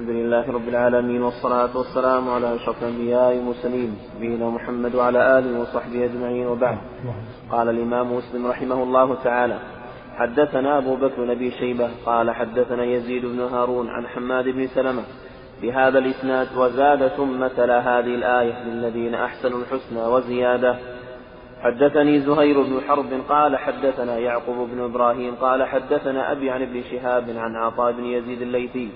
الحمد لله رب العالمين والصلاة والسلام على أشرف الأنبياء والمرسلين نبينا محمد وعلى آله وصحبه أجمعين وبعد. قال الإمام مسلم رحمه الله تعالى حدثنا أبو بكر بن أبي شيبة قال حدثنا يزيد بن هارون عن حماد بن سلمة بهذا الإسناد وزاد ثم تلا هذه الآية للذين أحسنوا الحسنى وزيادة. حدثني زهير بن حرب قال حدثنا يعقوب بن إبراهيم قال حدثنا أبي عن ابن شهاب عن عطاء بن يزيد الليثي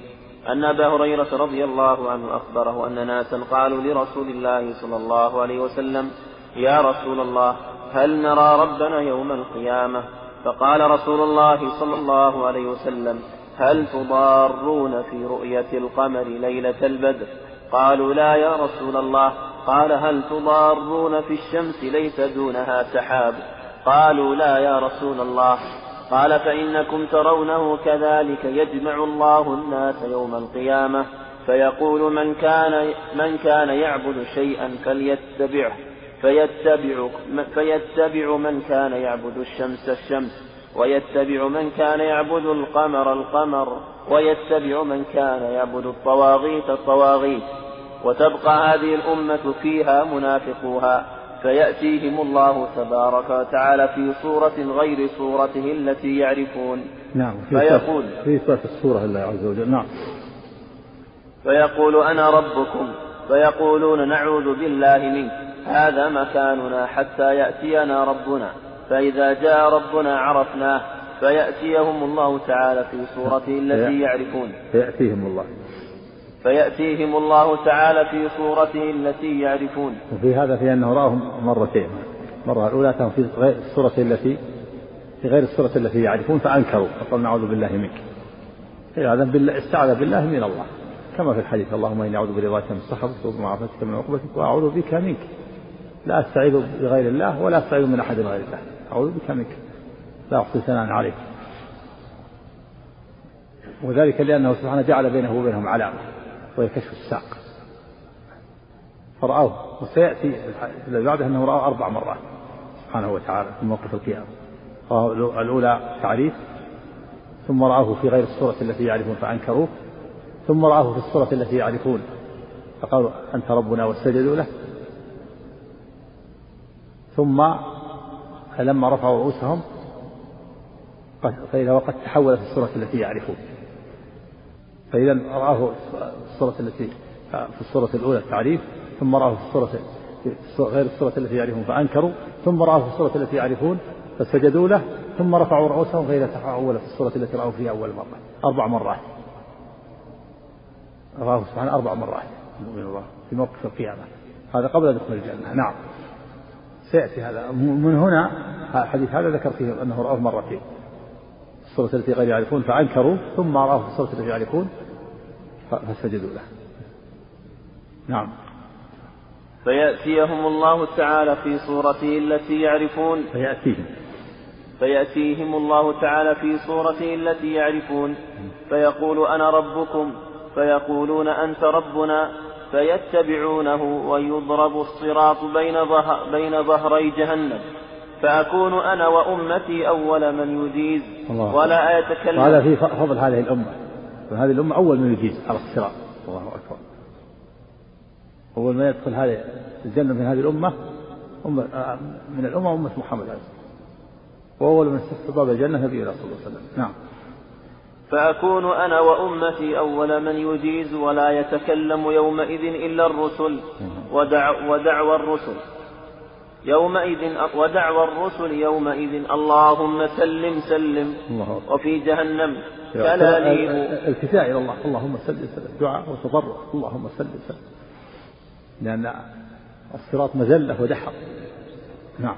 أن أبا هريرة رضي الله عنه أخبره أن ناسا قالوا لرسول الله صلى الله عليه وسلم يا رسول الله هل نرى ربنا يوم القيامة؟ فقال رسول الله صلى الله عليه وسلم هل تضارون في رؤية القمر ليلة البدر؟ قالوا لا يا رسول الله. قال هل تضارون في الشمس ليس دونها سحاب؟ قالوا لا يا رسول الله. قال فإنكم ترونه كذلك يجمع الله الناس يوم القيامة فيقول من كان من كان يعبد شيئا فليتبعه فيتبع فيتبع من كان يعبد الشمس الشمس ويتبع من كان يعبد القمر القمر ويتبع من كان يعبد الطواغيت الطواغيت وتبقى هذه الأمة فيها منافقوها فيأتيهم الله تبارك وتعالى في صورة غير صورته التي يعرفون. نعم في فيقول في صفة الصورة الله عز وجل. نعم. فيقول أنا ربكم. فيقولون نعوذ بالله منك. هذا مكاننا حتى يأتينا ربنا. فإذا جاء ربنا عرفناه. فيأتيهم الله تعالى في صورته التي يعرفون. فيأتيهم الله. فيأتيهم الله تعالى في صورته التي يعرفون. وفي هذا في أنه رآهم مرتين. مرة الأولى كان في غير الصورة التي في غير الصورة التي يعرفون فأنكروا فقال نعوذ بالله منك. هذا بالله استعاذ بالله من الله. كما في الحديث اللهم إني أعوذ برضاك من سخطك ومعافاتك من عقوبتك وأعوذ بك منك. لا أستعيذ بغير الله ولا أستعيذ من أحد غير الله. أعوذ بك منك. لا أحصي ثناء عليك. وذلك لأنه سبحانه جعل بينه وبينهم علامة. وهي كشف الساق. فرآه وسيأتي الذي بعده أنه رآه أربع مرات سبحانه وتعالى في موقف القيامة. الأولى تعريف ثم رآه في غير الصورة التي يعرفون فأنكروه ثم رآه في الصورة التي يعرفون فقالوا أنت ربنا وسجدوا له. ثم فلما رفعوا رؤوسهم فإذا وقد تحول في الصورة التي يعرفون. فإذا رآه الصورة التي في الصورة الأولى التعريف ثم رآه في الصورة في غير الصورة التي يعرفون فأنكروا ثم رآه في الصورة التي يعرفون فسجدوا له ثم رفعوا رؤوسهم غير تحول في الصورة التي رأوا فيها أول مرة. أربع مرات. رآه سبحانه أربع مرات. في موقف القيامة. هذا قبل دخول الجنة. نعم. سيأتي هذا. من هنا الحديث هذا ذكر فيه أنه رآه مرتين. الصورة التي غير يعرفون فأنكروا ثم رآه في الصورة التي يعرفون فسجدوا له. نعم. فيأتيهم الله تعالى في صورته التي يعرفون. فيأتيهم. فيأتيهم الله تعالى في صورته التي يعرفون. فيقول أنا ربكم فيقولون أنت ربنا فيتبعونه ويضرب الصراط بين, ظهر بين ظهري جهنم. فأكون أنا وأمتي أول من يجيز. الله. ولا أتكلم. وهذا في فضل هذه الأمة. هذه الأمة أول من يجيز. على الصراط. الله أكبر. أول ما يدخل هذه الجنة من هذه الأمة أمة من الأمة أمة محمد عليه الصلاة وأول من استفتح باب الجنة نبينا صلى الله عليه وسلم. نعم. فأكون أنا وأمتي أول من يجيز ولا يتكلم يومئذ إلا الرسل. ودع ودعوى الرسل. يومئذ ودعوى الرسل يومئذ اللهم سلم سلم. الله وفي جهنم. كلاليب. التجاء إلى الله. اللهم سلم سلم. دعاء وتضرع. اللهم سلم سلم. لأن الصراط مزلة ودحر. نعم.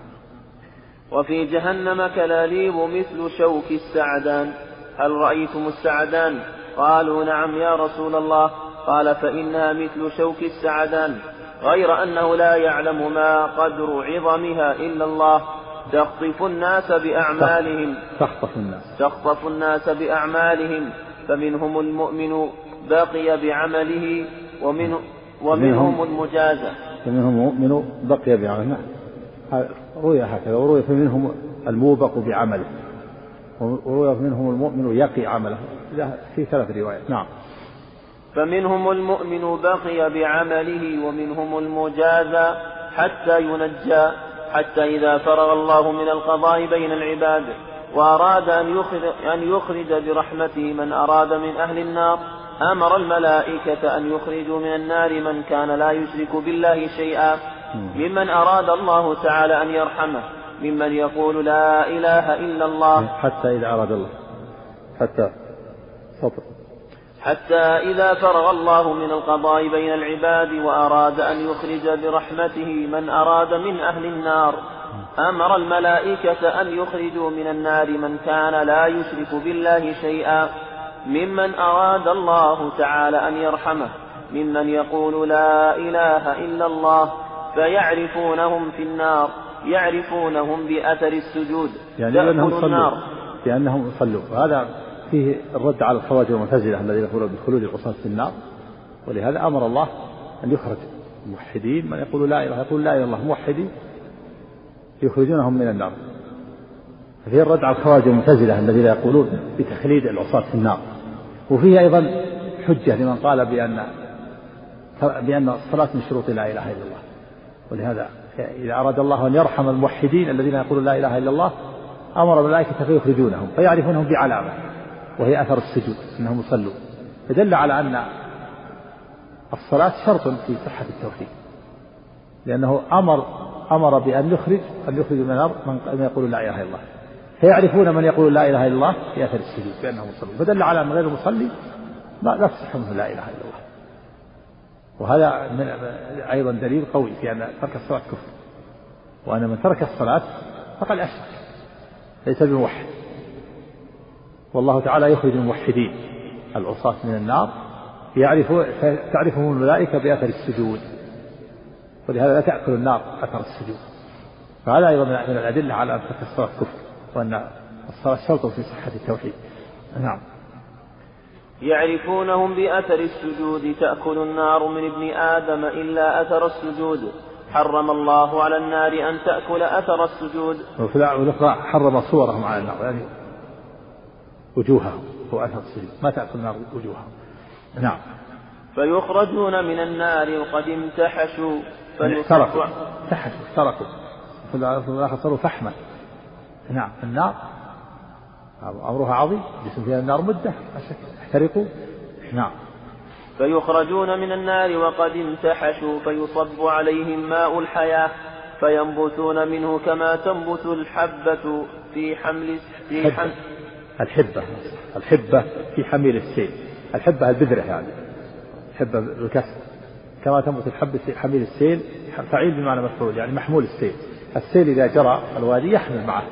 وفي جهنم كلاليب مثل شوك السعدان. هل رأيتم السعدان؟ قالوا نعم يا رسول الله. قال فإنها مثل شوك السعدان. غير أنه لا يعلم ما قدر عظمها إلا الله. تخطف الناس بأعمالهم. تخطف الناس. تخطف الناس بأعمالهم. فمنهم المؤمن بقي بعمله ومن ومنهم المجازى فمنهم المؤمن بقي بعمله. روي هكذا. وروي فمنهم الموبق بعمله. وروي منهم المؤمن يقي عمله. في ثلاث روايات. نعم. فمنهم المؤمن بقي بعمله ومنهم المجازى حتى ينجى حتى إذا فرغ الله من القضاء بين العباد وأراد أن يخرج, أن يخرج برحمته من أراد من أهل النار أمر الملائكة أن يخرجوا من النار من كان لا يشرك بالله شيئا. ممن أراد الله تعالى أن يرحمه ممن يقول لا إله إلا الله. حتى إذا أراد الله. حتى سطر حتى إذا فرغ الله من القضاء بين العباد وأراد أن يخرج برحمته من أراد من أهل النار أمر الملائكة أن يخرجوا من النار من كان لا يشرك بالله شيئا ممن أراد الله تعالى أن يرحمه ممن يقول لا إله إلا الله فيعرفونهم في النار يعرفونهم بأثر السجود يعني لأنهم النار. لأنهم يصلون وهذا فيه الرد على الخوارج والمعتزلة الذين يقولون بخلود العصاة في النار. ولهذا أمر الله أن يخرج الموحدين من يقول لا إله يقول لا إله الله موحدين يخرجونهم من النار. فيه الرد على الخوارج والمعتزلة الذين يقولون بتخليد العصاة في النار. وفيه أيضا حجة لمن قال بأن بأن الصلاة من شروط لا إله إلا الله. ولهذا إذا أراد الله أن يرحم الموحدين الذين يقولون لا إله إلا الله أمر الملائكة فيخرجونهم فيعرفونهم بعلامة. وهي أثر السجود أنهم يصلون فدل على أن الصلاة شرط في صحة التوحيد. لأنه أمر أمر بأن يخرج أن يخرج من النار من يقول لا إله إلا الله. فيعرفون من يقول لا إله إلا الله في أثر السجود بأنه مصلي فدل على أن غير المصلي لا تصح منه لا إله إلا الله. وهذا من أيضا دليل قوي في أن ترك الصلاة كفر. وأن من ترك الصلاة فقد أشرك ليس بموحد. والله تعالى يخرج الموحدين العصاة من النار يعرف تعرفهم الملائكة بأثر السجود. ولهذا لا تأكل النار أثر السجود. فهذا أيضا من الأدلة على أن ترك الصلاة كفر وأن الصلاة شرط في صحة التوحيد. نعم. يعرفونهم بأثر السجود تأكل النار من ابن آدم إلا أثر السجود. حرم الله على النار أن تأكل أثر السجود. وفي الأخرى حرم صورهم على النار يعني وجوههم هو أثر السجود ما تأكل النار وجوههم. نعم. فيخرجون من النار وقد امتحشوا. فيصرفوا امتحشوا تركوا. في الآخر صاروا فحما نعم. النار أمرها عظيم. جسم فيها النار مدة. احترقوا. نعم. فيخرجون من النار وقد امتحشوا. فيصب عليهم ماء الحياة. فينبتون منه كما تنبت الحبة في حمل في حمل الحبة الحبة في حميل السيل الحبة البذرة يعني الحبة بالكسر كما تنبت الحبة في حميل السيل فعيل بمعنى مفعول يعني محمول السيل. السيل إذا جرى الوادي يحمل معه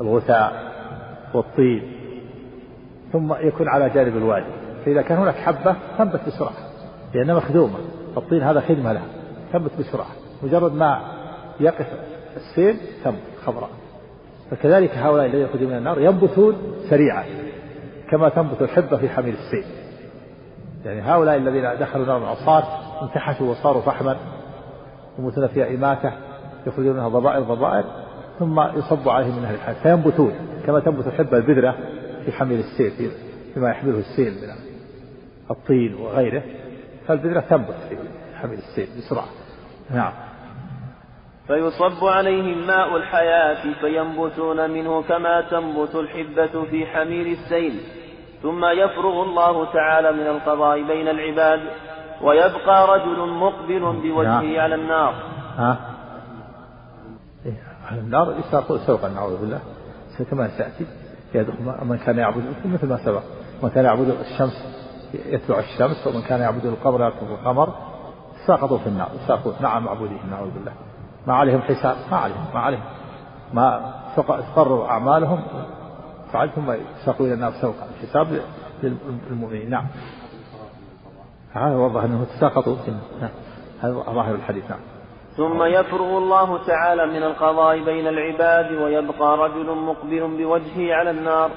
الغثاء والطين ثم يكون على جانب الوادي. فإذا كان هناك حبة تنبت بسرعة لأنها مخدومة الطين هذا خدمة لها تنبت بسرعة. مجرد ما يقف السيل تنبت خضراء. فكذلك هؤلاء الذين يخرجون من النار ينبتون سريعا كما تنبت الحبة في حميل السيل. يعني هؤلاء الذين دخلوا نار العصاة انتحشوا وصاروا فحما يموتون فيها إماتة يخرجون منها ضبائر ضبائر ثم يصب عليهم من نهر الحياة فينبتون كما تنبت الحبة البذرة في حميل السيل فيما يحمله السيل من الطين وغيره. فالبذرة تنبت في حميل السيل بسرعة. نعم. فيصب عليهم ماء الحياة فينبتون منه كما تنبت الحبة في حميل السيل. ثم يفرغ الله تعالى من القضاء بين العباد ويبقى رجل مقبل بوجهه نعم. على النار. ها؟ إيه، على النار يساق سوقا نعوذ بالله. كما سيأتي يدخل من كان يعبد مثل ما سبق. من كان يعبد الشمس يتبع الشمس ومن كان يعبد القمر يتبع القمر ساقطوا في النار يساقون مع معبودهم نعوذ بالله. ما عليهم حساب ما عليهم ما عليهم. ما تقروا أعمالهم فعل ثم يساقوا إلى النار سوقا. الحساب للمؤمنين نعم. هذا وضح أنه تساقطوا نعم. هذا ظاهر الحديث نعم. ثم يفرغ الله تعالى من القضاء بين العباد ويبقى رجل مقبل بوجهه على النار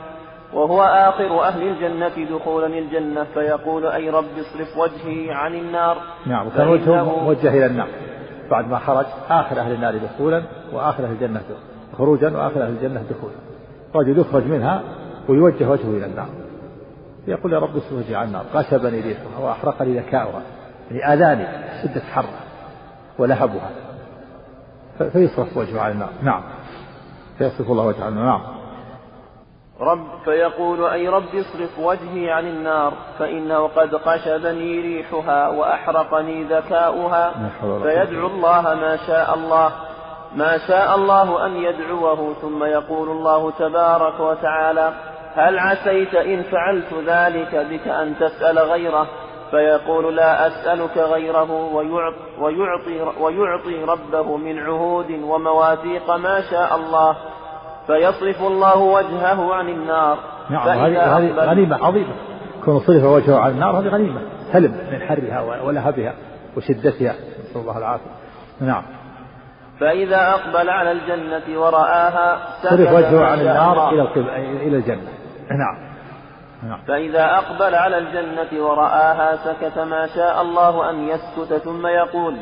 وهو آخر أهل الجنة دخولا الجنة فيقول أي رب اصرف وجهي عن النار. نعم وكان وجهه موجه إلى النار. بعد ما خرج آخر أهل النار دخولا وآخر أهل الجنة خروجا وآخر أهل الجنة دخولا. رجل يخرج منها ويوجه وجهه إلى النار. يقول يا رب وجهي عن النار غشبني ريحها وأحرقني ذكاؤها يعني آذاني شدة حرها ولهبها. فيصرف وجهه عن النار. نعم. فيصرف الله وجهه عن النار. نعم. رب فيقول أي رب اصرف وجهي عن النار فإنه قد قشبني ريحها وأحرقني ذكاؤها فيدعو الله ما شاء الله ما شاء الله أن يدعوه ثم يقول الله تبارك وتعالى هل عسيت إن فعلت ذلك بك أن تسأل غيره فيقول لا أسألك غيره ويعطي, ويعطي ربه من عهود ومواثيق ما شاء الله فيصرف الله وجهه عن النار. نعم هذه غنيمة عظيمة. كون صرف وجهه عن النار هذه غنيمة سلم من حرها ولهبها وشدتها. نسأل الله العافية. نعم. فإذا أقبل على الجنة ورآها صرف وجهه عن النار إلى إلى الجنة. نعم. نعم. فإذا أقبل على الجنة ورآها سكت ما شاء الله أن يسكت ثم يقول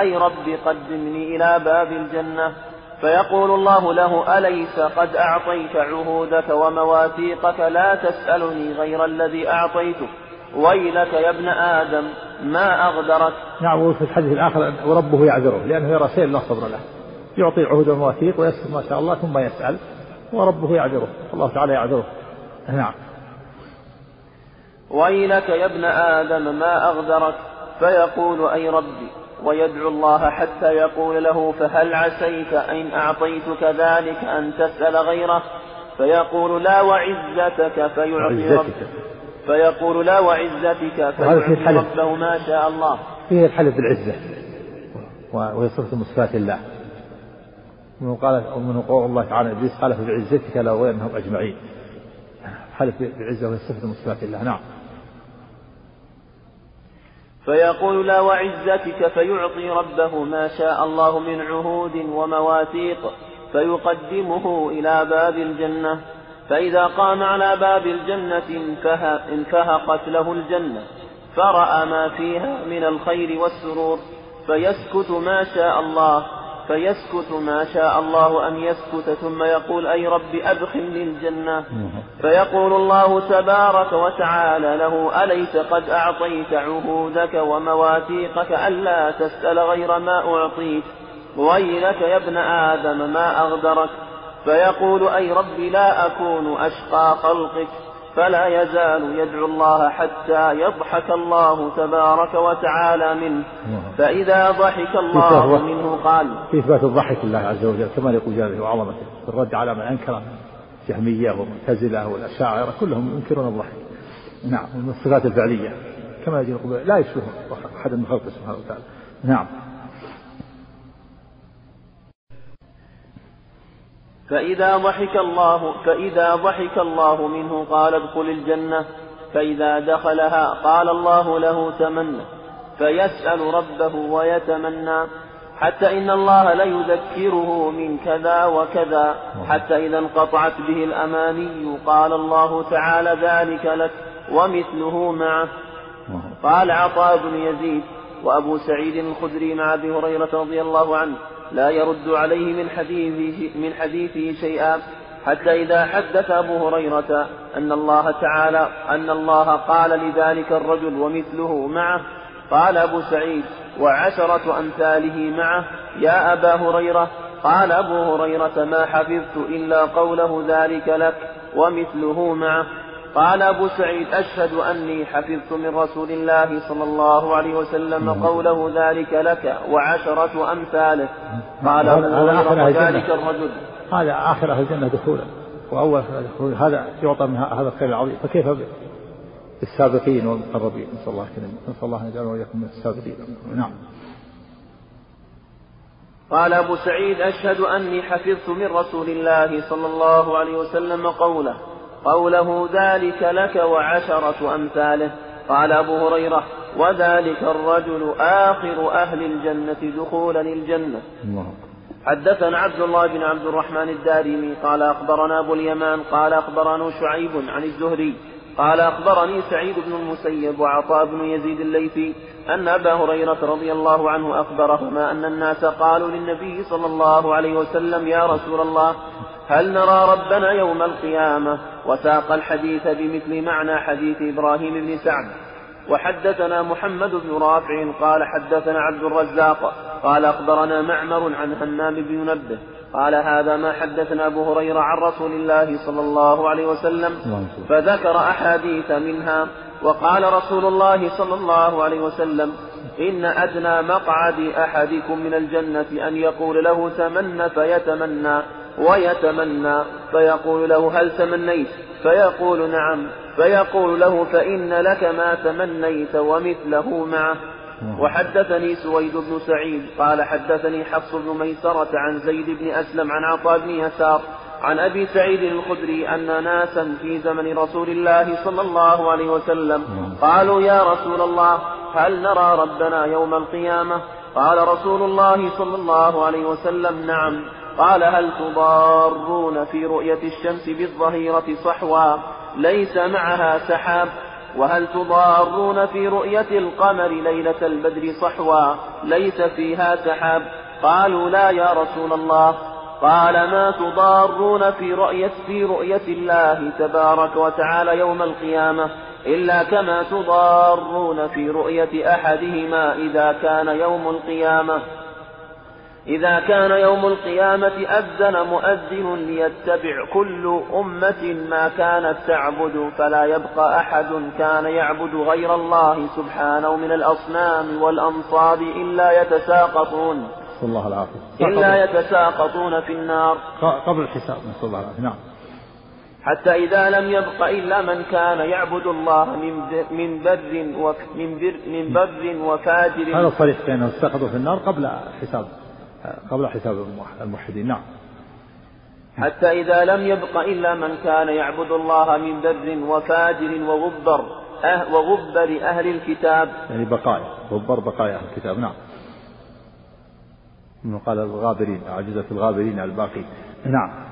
أي رب قدمني إلى باب الجنة؟ فيقول الله له أليس قد أعطيت عهودك ومواثيقك؟ لا تسألني غير الذي أعطيتك ويلك يا ابن آدم ما أغدرك؟ نعم وفي الحديث الآخر وربه يعذره لأنه يرى شيء لا صبر له. يعطي عهود ومواثيق ويسأل ما شاء الله ثم يسأل وربه يعذره. الله تعالى يعذره. نعم. ويلك يا ابن آدم ما أغدرك؟ فيقول أي ربي ويدعو الله حتى يقول له فهل عسيت إن أعطيتك ذلك أن تسأل غيره؟ فيقول لا وعزتك فيعطي ربك فيقول لا وعزتك فيعطي ربه ما شاء الله. فيه الحلف بالعزة. وهي صفة من صفات الله. ومن قال ومن قول الله تعالى إبليس حلف بعزتك لا وينهم أجمعين. حلف بعزة وهي من صفات الله. نعم. فيقول لا وعزتك فيعطي ربه ما شاء الله من عهود ومواثيق فيقدمه إلى باب الجنة. فإذا قام على باب الجنة انفهقت له الجنة. فرأى ما فيها من الخير والسرور فيسكت ما شاء الله. فيسكت ما شاء الله أن يسكت ثم يقول أي رب أدخلني الجنة؟ فيقول الله تبارك وتعالى له أليس قد أعطيت عهودك ومواثيقك ألا تسأل غير ما أعطيت؟ ويلك يا ابن آدم ما أغدرك. فيقول أي رب لا أكون أشقى خلقك. فلا يزال يدعو الله حتى يضحك الله تبارك وتعالى منه. فإذا ضحك الله منه قال في إثبات الضحك لله عز وجل؟ كما يقول جلاله وعظمته الرد على من أنكر جهمية ومعتزلة والأشاعرة كلهم ينكرون الضحك. نعم من الصفات الفعلية. كما يقول لا يشبه أحد من خلقه سبحانه وتعالى. نعم. فإذا ضحك الله فإذا ضحك الله منه قال ادخل الجنة فإذا دخلها قال الله له تمنى فيسأل ربه ويتمنى حتى إن الله ليذكره من كذا وكذا حتى إذا انقطعت به الأماني قال الله تعالى ذلك لك ومثله معه. قال عطاء بن يزيد وأبو سعيد الخدري مع أبي هريرة رضي الله عنه لا يرد عليه من حديثه, من حديثه شيئا حتى إذا حدث أبو هريرة أن الله تعالى أن الله قال لذلك الرجل ومثله معه قال أبو سعيد وعشرة أمثاله معه يا أبا هريرة قال أبو هريرة ما حفظت إلا قوله ذلك لك ومثله معه. قال أبو سعيد أشهد أني حفظت من رسول الله صلى الله عليه وسلم قوله ذلك لك وعشرة أمثاله قال أبو هريرة ذلك الرجل. هذا آخر أهل الجنة دخولا وأول دخول هذا يعطى من هذا الخير العظيم. فكيف بالسابقين والمقربين؟ نسأل الله كريم نسأل الله أن يجعلنا وإياكم من السابقين. نعم. قال أبو سعيد أشهد أني حفظت من رسول الله صلى الله عليه وسلم قوله قوله ذلك لك وعشرة أمثاله. قال أبو هريرة وذلك الرجل آخر أهل الجنة دخولا الجنة. حدثنا عبد الله بن عبد الرحمن الدارمي قال أخبرنا أبو اليمان قال أخبرنا شعيب عن الزهري قال أخبرني سعيد بن المسيب وعطاء بن يزيد الليثي أن أبا هريرة رضي الله عنه أخبرهما أن الناس قالوا للنبي صلى الله عليه وسلم يا رسول الله هل نرى ربنا يوم القيامة؟ وساق الحديث بمثل معنى حديث إبراهيم بن سعد. وحدثنا محمد بن رافع قال حدثنا عبد الرزاق قال أخبرنا معمر عن همام بن منبه. قال هذا ما حدثنا أبو هريرة عن رسول الله صلى الله عليه وسلم. فذكر أحاديث منها. وقال رسول الله صلى الله عليه وسلم إن أدنى مقعد أحدكم من الجنة أن يقول له تمنى فيتمنى. ويتمنى فيقول له هل تمنيت؟ فيقول نعم. فيقول له فإن لك ما تمنيت ومثله معه. وحدثني سويد بن سعيد قال حدثني حفص بن ميسرة عن زيد بن أسلم عن عطاء بن يسار عن أبي سعيد الخدري أن ناسا في زمن رسول الله صلى الله عليه وسلم قالوا يا رسول الله هل نرى ربنا يوم القيامة؟ قال رسول الله صلى الله عليه وسلم نعم. قال هل تضارون في رؤية الشمس بالظهيرة صحوا ليس معها سحاب؟ وهل تضارون في رؤية القمر ليلة البدر صحوا ليس فيها سحاب؟ قالوا لا يا رسول الله. قال ما تضارون في رؤية في رؤية الله تبارك وتعالى يوم القيامة إلا كما تضارون في رؤية أحدهما إذا كان يوم القيامة. إذا كان يوم القيامة أذن مؤذن ليتبع كل أمة ما كانت تعبد فلا يبقى أحد كان يعبد غير الله سبحانه من الأصنام والأنصاب إلا يتساقطون. نسأل الله العافية. إلا يتساقطون في النار. قبل الحساب نسأل الله العافية. نعم. حتى إذا لم يبق إلا من كان يعبد الله من من بر من بر من بر وفاجر هذا صريح بأنهم سقطوا في النار قبل حساب. قبل حساب الموحدين نعم. حتى إذا لم يبق إلا من كان يعبد الله من بر وفاجر وغبر أه وغبر أهل الكتاب. يعني بقايا غبر بقايا أهل الكتاب نعم. من قال الغابرين عجزة الغابرين الباقي نعم.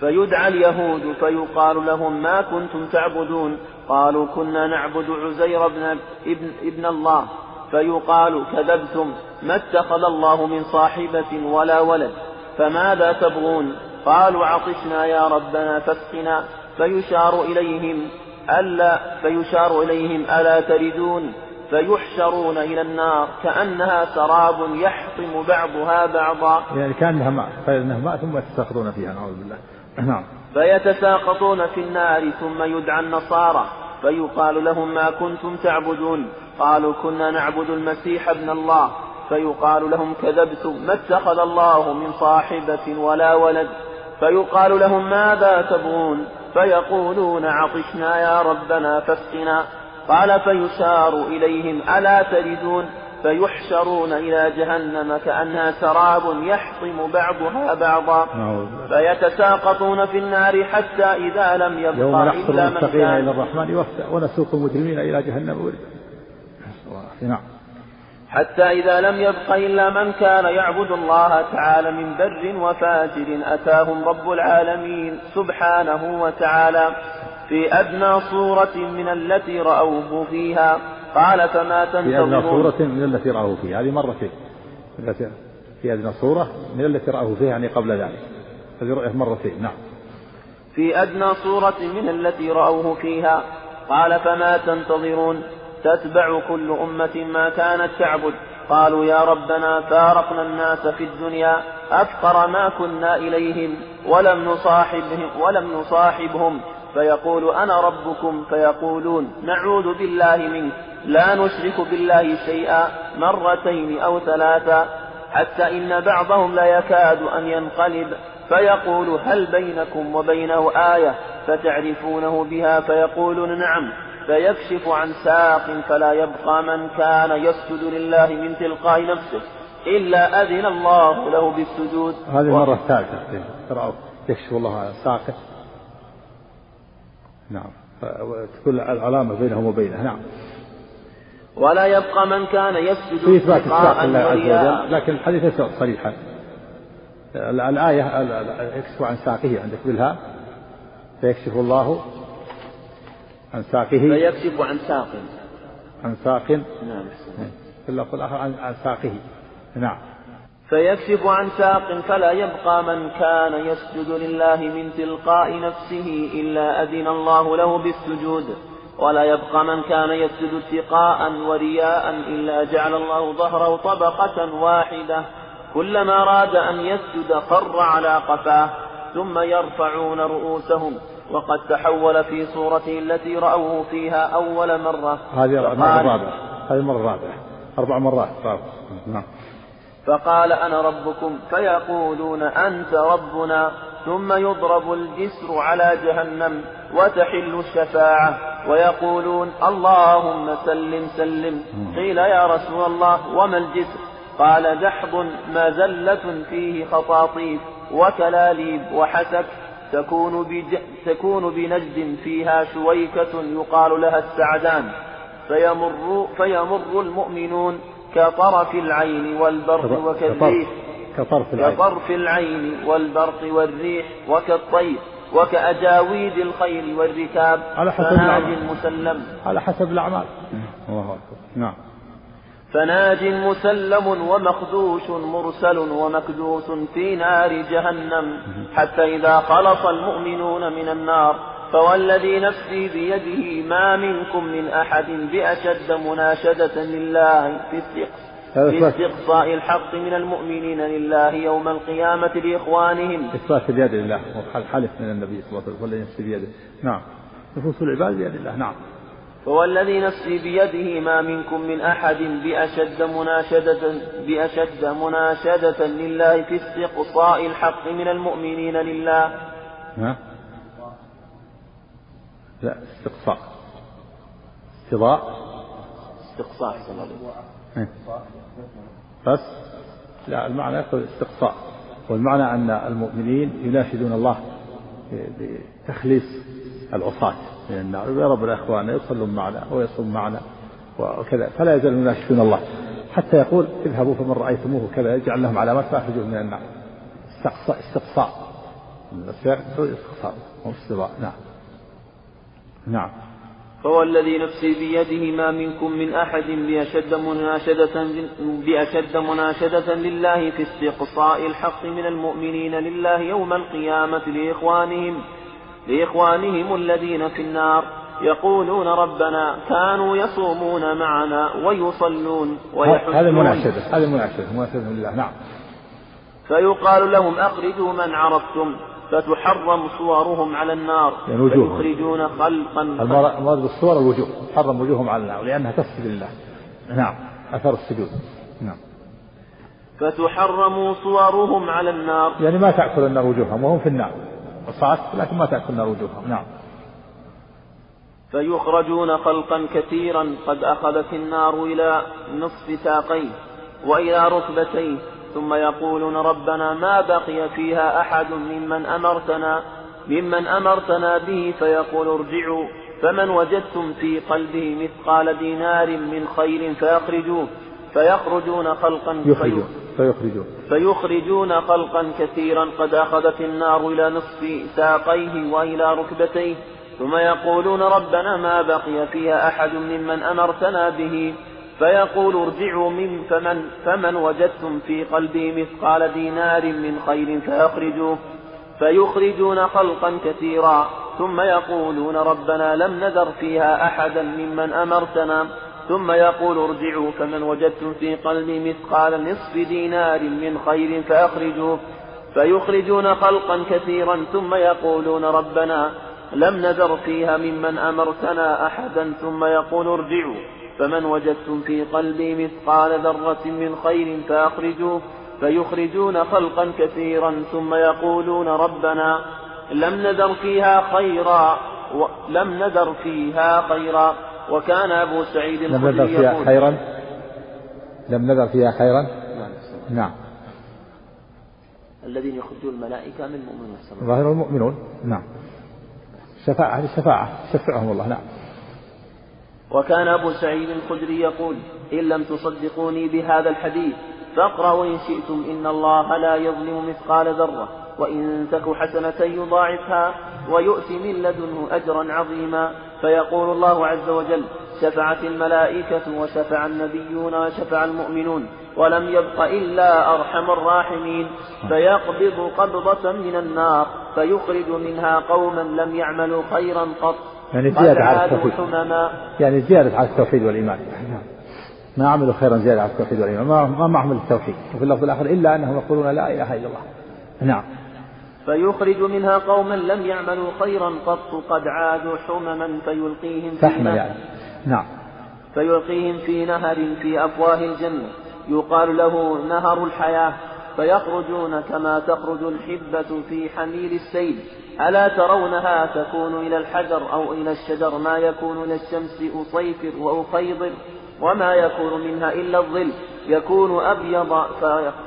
فيدعى اليهود فيقال لهم ما كنتم تعبدون؟ قالوا كنا نعبد عزير بن ابن, ابن الله. فيقال كذبتم ما اتخذ الله من صاحبة ولا ولد فماذا تبغون؟ قالوا عطشنا يا ربنا فاسقنا فيشار إليهم ألا فيشار إليهم ألا تردون فيحشرون إلى النار كأنها سراب يحطم بعضها بعضا. يعني كأنها ماء فإنها ماء ثم يتساقطون فيها نعوذ بالله. نعم. فيتساقطون في النار ثم يدعى النصارى. فيقال لهم ما كنتم تعبدون. قالوا كنا نعبد المسيح ابن الله. فيقال لهم كذبتم ما اتخذ الله من صاحبة ولا ولد. فيقال لهم ماذا تبغون؟ فيقولون عطشنا يا ربنا فاسقنا. قال فيشار إليهم ألا تردون فيحشرون إلى جهنم كأنها سراب يحطم بعضها بعضا. فيتساقطون في النار حتى إذا لم يبقى يوم نحصر المتقين إلى الرحمن وفدا ونسوق المجرمين إلى جهنم. وردا نعم. حتى إذا لم يبق إلا من كان يعبد الله تعالى من بر وفاجر أتاهم رب العالمين سبحانه وتعالى في أدنى صورة من التي رأوه فيها. قال فما تنتظرون في أدنى صورة من التي رأوه فيها هذه مرتين في أدنى صورة من التي رأوه فيها يعني قبل ذلك. هذه رؤية مرتين نعم. في أدنى صورة من التي رأوه فيها قال فما تنتظرون. تتبع كل أمة ما كانت تعبد. قالوا يا ربنا فارقنا الناس في الدنيا أفقر ما كنا إليهم ولم نصاحبهم ولم نصاحبهم. فيقول أنا ربكم فيقولون نعوذ بالله منك. لا نشرك بالله شيئا مرتين أو ثلاثا حتى إن بعضهم لا يكاد أن ينقلب. فيقول هل بينكم وبينه آية فتعرفونه بها؟ فيقولون نعم. فيكشف عن ساق فلا يبقى من كان يسجد لله من تلقاء نفسه إلا أذن الله له بالسجود. هذه المرة الثالثة. يكشف الله عن ساقه. نعم. تكون العلامة بينهم وبينه نعم. ولا يبقى من كان يسجد في إثبات الساق الله عز وجل لكن الحديث ليس صريحا. الآية يكشف عن ساقه عندك بالها فيكشف الله عن ساقه. فيكشف عن ساق. عن ساق. نعم. في اللفظ الآخر عن ساقه. نعم. فيكشف عن ساق فلا يبقى من كان يسجد لله من تلقاء نفسه إلا أذن الله له بالسجود. ولا يبقى من كان يسجد اتقاء ورياء إلا جعل الله ظهره طبقة واحدة. كلما أراد أن يسجد خر على قفاه ثم يرفعون رؤوسهم. وقد تحول في صورته التي رأوه فيها أول مرة. هذه المرة الرابعة هذه المرة الرابعة. أربع مرات. نعم. فقال أنا ربكم فيقولون أنت ربنا ثم يضرب الجسر على جهنم وتحل الشفاعة ويقولون اللهم سلم سلم قيل يا رسول الله وما الجسر قال دحض مزلة فيه خطاطيف وكلاليب وحسك تكون, بج... تكون بنجد فيها شويكة يقال لها السعدان فيمر, فيمر المؤمنون كطرف العين والبرق وكالريح. كطرف العين. كطرف العين والبرق والريح وكالطير وكأجاويد الخيل والركاب على حسب فناج مسلم. على حسب الأعمال. الله أكبر. نعم. فناج مسلم ومخدوش مرسل ومكدوس في نار جهنم حتى إذا خلص المؤمنون من النار فوالذي نفسي بيده ما منكم من أحد بأشد مناشدة لله في استقصاء الحق من المؤمنين لله يوم القيامة لإخوانهم. إثبات اليد لله والحلف من النبي صلى الله عليه وسلم والذي نفسي بيده. نعم. نفوس العباد بيد الله نعم. فوالذي نفسي بيده ما منكم من أحد بأشد مناشدة بأشد مناشدة لله في استقصاء الحق من المؤمنين لله. ها؟ لا استقصاء. استضاء. استقصاء إيه. بس لا المعنى يقول استقصاء. والمعنى أن المؤمنين يناشدون الله بتخليص العصاة. من النار ويا رب الإخوان يصلون معنا ويصوم معنا وكذا فلا يزالون يناشدون الله. حتى يقول اذهبوا فمن رأيتموه كذا يجعل لهم علامات فأخرجوه من النار. استقصاء استقصاء. استقصاء. استقصاء نعم. نعم. فهو الذي نفسي بيده ما منكم من أحد بأشد مناشدة, بأشد مناشدة لله في استقصاء الحق من المؤمنين لله يوم القيامة لإخوانهم لإخوانهم الذين في النار. يقولون ربنا كانوا يصومون معنا ويصلون ويحجون هذه مناشدة هذه مناشدة مناشدة لله نعم. فيقال لهم أخرجوا من عرفتم. فتحرم صورهم على النار يعني وجوههم. فيخرجون خلقا المراد بالصور الوجوه تحرم وجوههم على النار لأنها تسجد لله. نعم أثر السجود. نعم. فتحرم صورهم على النار. يعني ما تأكل النار وجوههم وهم في النار. وصعت لكن ما تأكل النار وجوههم. نعم. فيخرجون خلقا كثيرا قد أخذت النار إلى نصف ساقيه وإلى ركبتيه. ثم يقولون ربنا ما بقي فيها أحد ممن أمرتنا ممن أمرتنا به فيقول ارجعوا فمن وجدتم في قلبه مثقال دينار من خير فأخرجوه فيخرجون خلقا يخرجون فيخرجون. فيخرجون خلقا كثيرا قد أخذت النار إلى نصف ساقيه وإلى ركبتيه ثم يقولون ربنا ما بقي فيها أحد ممن أمرتنا به فيقول ارجعوا من فمن, فمن وجدتم في قلبه مثقال دينار من خير فأخرجوه فيخرجون خلقا كثيرا ثم يقولون ربنا لم نذر فيها أحدا ممن أمرتنا ثم يقول ارجعوا فمن وجدتم في قلبي مثقال نصف دينار من خير فأخرجوه فيخرجون خلقا كثيرا ثم يقولون ربنا لم نذر فيها ممن أمرتنا أحدا ثم يقول ارجعوا فمن وجدتم في قلبي مثقال ذرة من خير فأخرجوه فيخرجون خلقا كثيرا ثم يقولون ربنا لم نذر فيها خيرا لم نذر فيها خيرا. وكان أبو سعيد لم نذر فيها خيرا؟ لم نذر فيها خيرا؟ نعم. الذين يخرجون الملائكة من المؤمنين. ظاهر المؤمنون. نعم. شفاعة هذه شفاعة. شفعهم الله. نعم. وكان أبو سعيد الخدري يقول إن لم تصدقوني بهذا الحديث فاقرأوا إن شئتم إن الله لا يظلم مثقال ذرة وإن تك حسنة يضاعفها ويؤتي من لدنه أجرا عظيما. فيقول الله عز وجل شفعت الملائكة وشفع النبيون وشفع المؤمنون ولم يبق إلا أرحم الراحمين. فيقبض قبضة من النار فيخرج منها قوما لم يعملوا خيرا قط. يعني زيادة على التوحيد. يعني زيادة على التوحيد والإيمان. ما عملوا خيرا زيادة على التوحيد والإيمان. ما ما معهم التوحيد. وفي اللفظ الآخر إلا أنهم يقولون لا إله إلا الله. نعم. فيخرج منها قوما لم يعملوا خيرا قط قد عادوا حمما فيلقيهم في فحما يعني. نعم. فيلقيهم في نهر في أفواه الجنة. يقال له نهر الحياة. فيخرجون كما تخرج الحبة في حميل السيل. ألا ترونها تكون إلى الحجر أو إلى الشجر؟ ما يكون إلى الشمس أصيفر وأخيضر وما يكون منها إلا الظل. يكون أبيض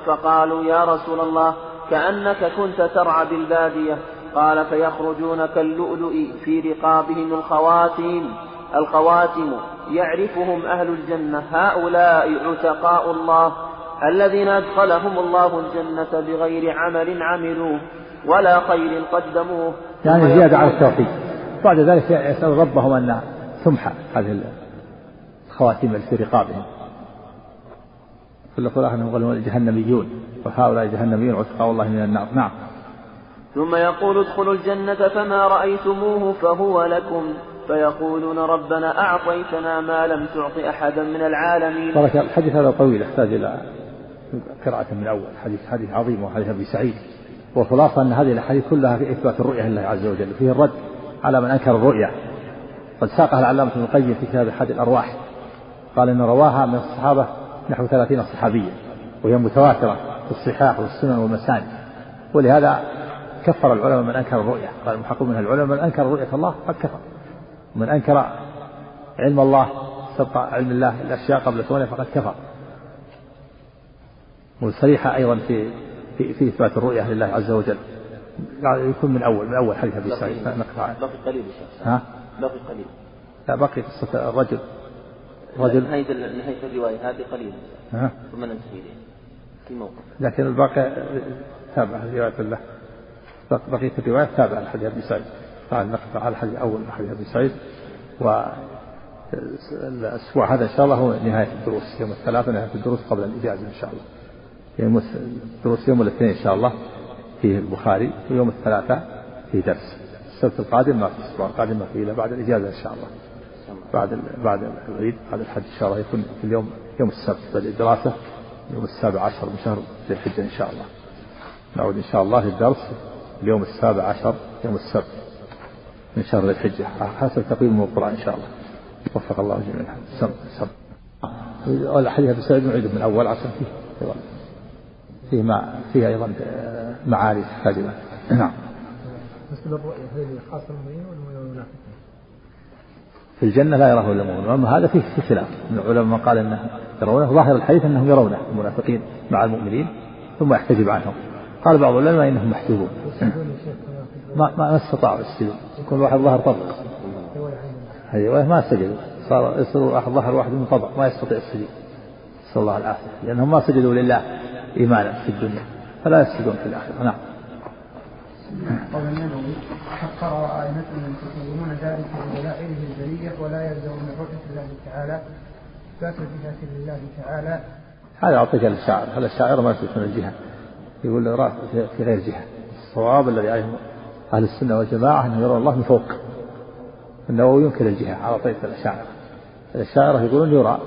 فقالوا يا رسول الله كأنك كنت ترعى بالبادية. قال فيخرجون كاللؤلؤ في رقابهم الخواتيم. الخواتم يعرفهم أهل الجنة. هؤلاء عتقاء الله. الذين أدخلهم الله الجنة بغير عمل عملوه ولا خير قدموه. يعني زيادة على التوحيد بعد ذلك يسأل ربهم أن تمحى هذه الخواتيم في رقابهم. في القرآن أنهم الجهنميون وهؤلاء جهنميون عتقاء الله من النار. نعم. ثم يقول ادخلوا الجنة فما رأيتموه فهو لكم. فيقولون ربنا أعطيتنا ما لم تعط أحدا من العالمين. الحديث هذا طويل يحتاج إلى قراءة من أول حديث حديث عظيم وحديث أبي سعيد. وخلاصة أن هذه الأحاديث كلها في إثبات الرؤية لله عز وجل فيه الرد على من أنكر الرؤيا قد ساقها العلامة ابن القيم في كتاب أحد الأرواح. قال إن رواها من الصحابة نحو ثلاثين صحابيا وهي متواترة في الصحاح والسنن والمساني ولهذا كفر العلماء من أنكر الرؤيا قال المحقق منها العلماء من أنكر رؤية الله قد كفر. من أنكر علم الله سبق علم الله الأشياء قبل كونه فقد كفر. والصريحة أيضا في في, في إثبات الرؤية لله عز وجل. يكون من أول من أول حديث أبي سعيد. نقطع. بقي قليل ها؟ بقي قليل. لا بقي قصة الرجل. رجل. نهاية نهاية الرواية هذه قليلة. ها؟ ثم ننتهي إليه. في موقف. لكن الباقي تابع رواية الله. بقية الرواية تابعة لحديث أبي سعيد. قال نقطع على الحديث أول حديث أبي سعيد. و الأسبوع هذا إن شاء الله هو نهاية الدروس. يوم الثلاثاء نهاية الدروس قبل الإجازة إن شاء الله. الدروس يوم الاثنين إن شاء الله فيه البخاري ويوم الثلاثاء فيه درس. السبت القادم ما في الأسبوع القادم ما فيه إلا بعد الإجازة إن شاء الله. بعد بعد العيد بعد الحج إن شاء الله يكون في اليوم يوم السبت الدراسة يوم السابع عشر من شهر ذي الحجة إن شاء الله. نعود إن شاء الله للدرس اليوم السابع عشر يوم السبت من شهر ذي الحجة. حسب تقويم من القرآن إن شاء الله. وفق الله جميعا. سم سم. الحديث أبي سعيد نعيده من أول عشان فيه فيه ما فيه أيضا معاني كاذبة نعم. هذه خاصة؟ في الجنة لا يراه إلا المؤمنون أما هذا فيه في خلاف من العلماء من قال أنه يرونه ظاهر الحديث أنهم يرونه المنافقين مع المؤمنين ثم يحتجب عنهم. قال بعض العلماء إنهم محجوبون. ما ما استطاعوا السجود يكون واحد ظهر طبق. أيوة ما سجدوا. صار يصير واحد ظهر واحد من طبق ما يستطيع السجود. نسأل الله العافية. لأنهم ما سجدوا لله. إيمانا في الدنيا. فلا يسجدون في الآخرة. نعم. قول النبوي قرأ أئمتنا يقولون ذلك بدلائله البرية ولا يلزم من رؤية الله تعالى إثبات الجهة لله تعالى هذا أعطيك الشاعر. هذا الشاعر ما يثبت من الجهة. يقول رأى في غير جهة. الصواب الذي عليه أهل السنة والجماعة أنه يرى الله من فوق. النووي ينكر الجهة على طريقة الأشاعرة الأشاعرة يقولون يرى.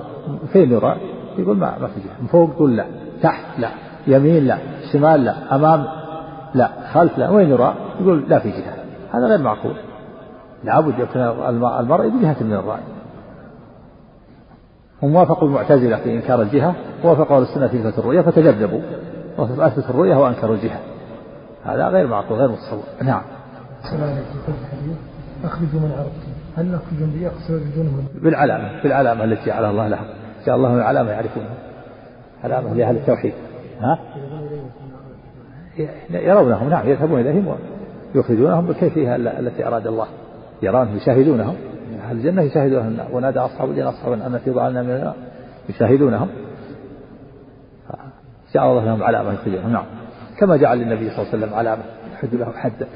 فين يرى؟ يقول ما ما في جهة. من فوق يقول لا. تحت لا. يمين لا. شمال لا. أمام لا. خلف لا. وين يرى؟ يقول لا في جهة. هذا غير معقول. لابد يكون المرء بجهة من الرأي. هم وافقوا المعتزلة في إنكار الجهة ووافقوا السنة في إثبات الرؤية فتجذبوا. وأثبت الرؤية وأنكروا الجهة. هذا غير معقول غير متصور. نعم. أخرجوا من عرفتم هل نخرج به يخرجونهم بالعلامة. بالعلامة التي جعلها الله لهم جعل الله علامة يعرفونها علامة لأهل التوحيد. ها؟ يرونهم نعم يذهبون إليهم ويخرجونهم بالكيفية التي أراد الله. يرونهم يشاهدونهم. أهل الجنة يشاهدونهم. ونادى أصحاب الجنة أصحاب النار في ضعنا من النار. يشاهدونهم. جعل الله لهم علامة يخرجونهم. نعم. كما جعل للنبي صلى الله عليه وسلم علامة يحد له حدا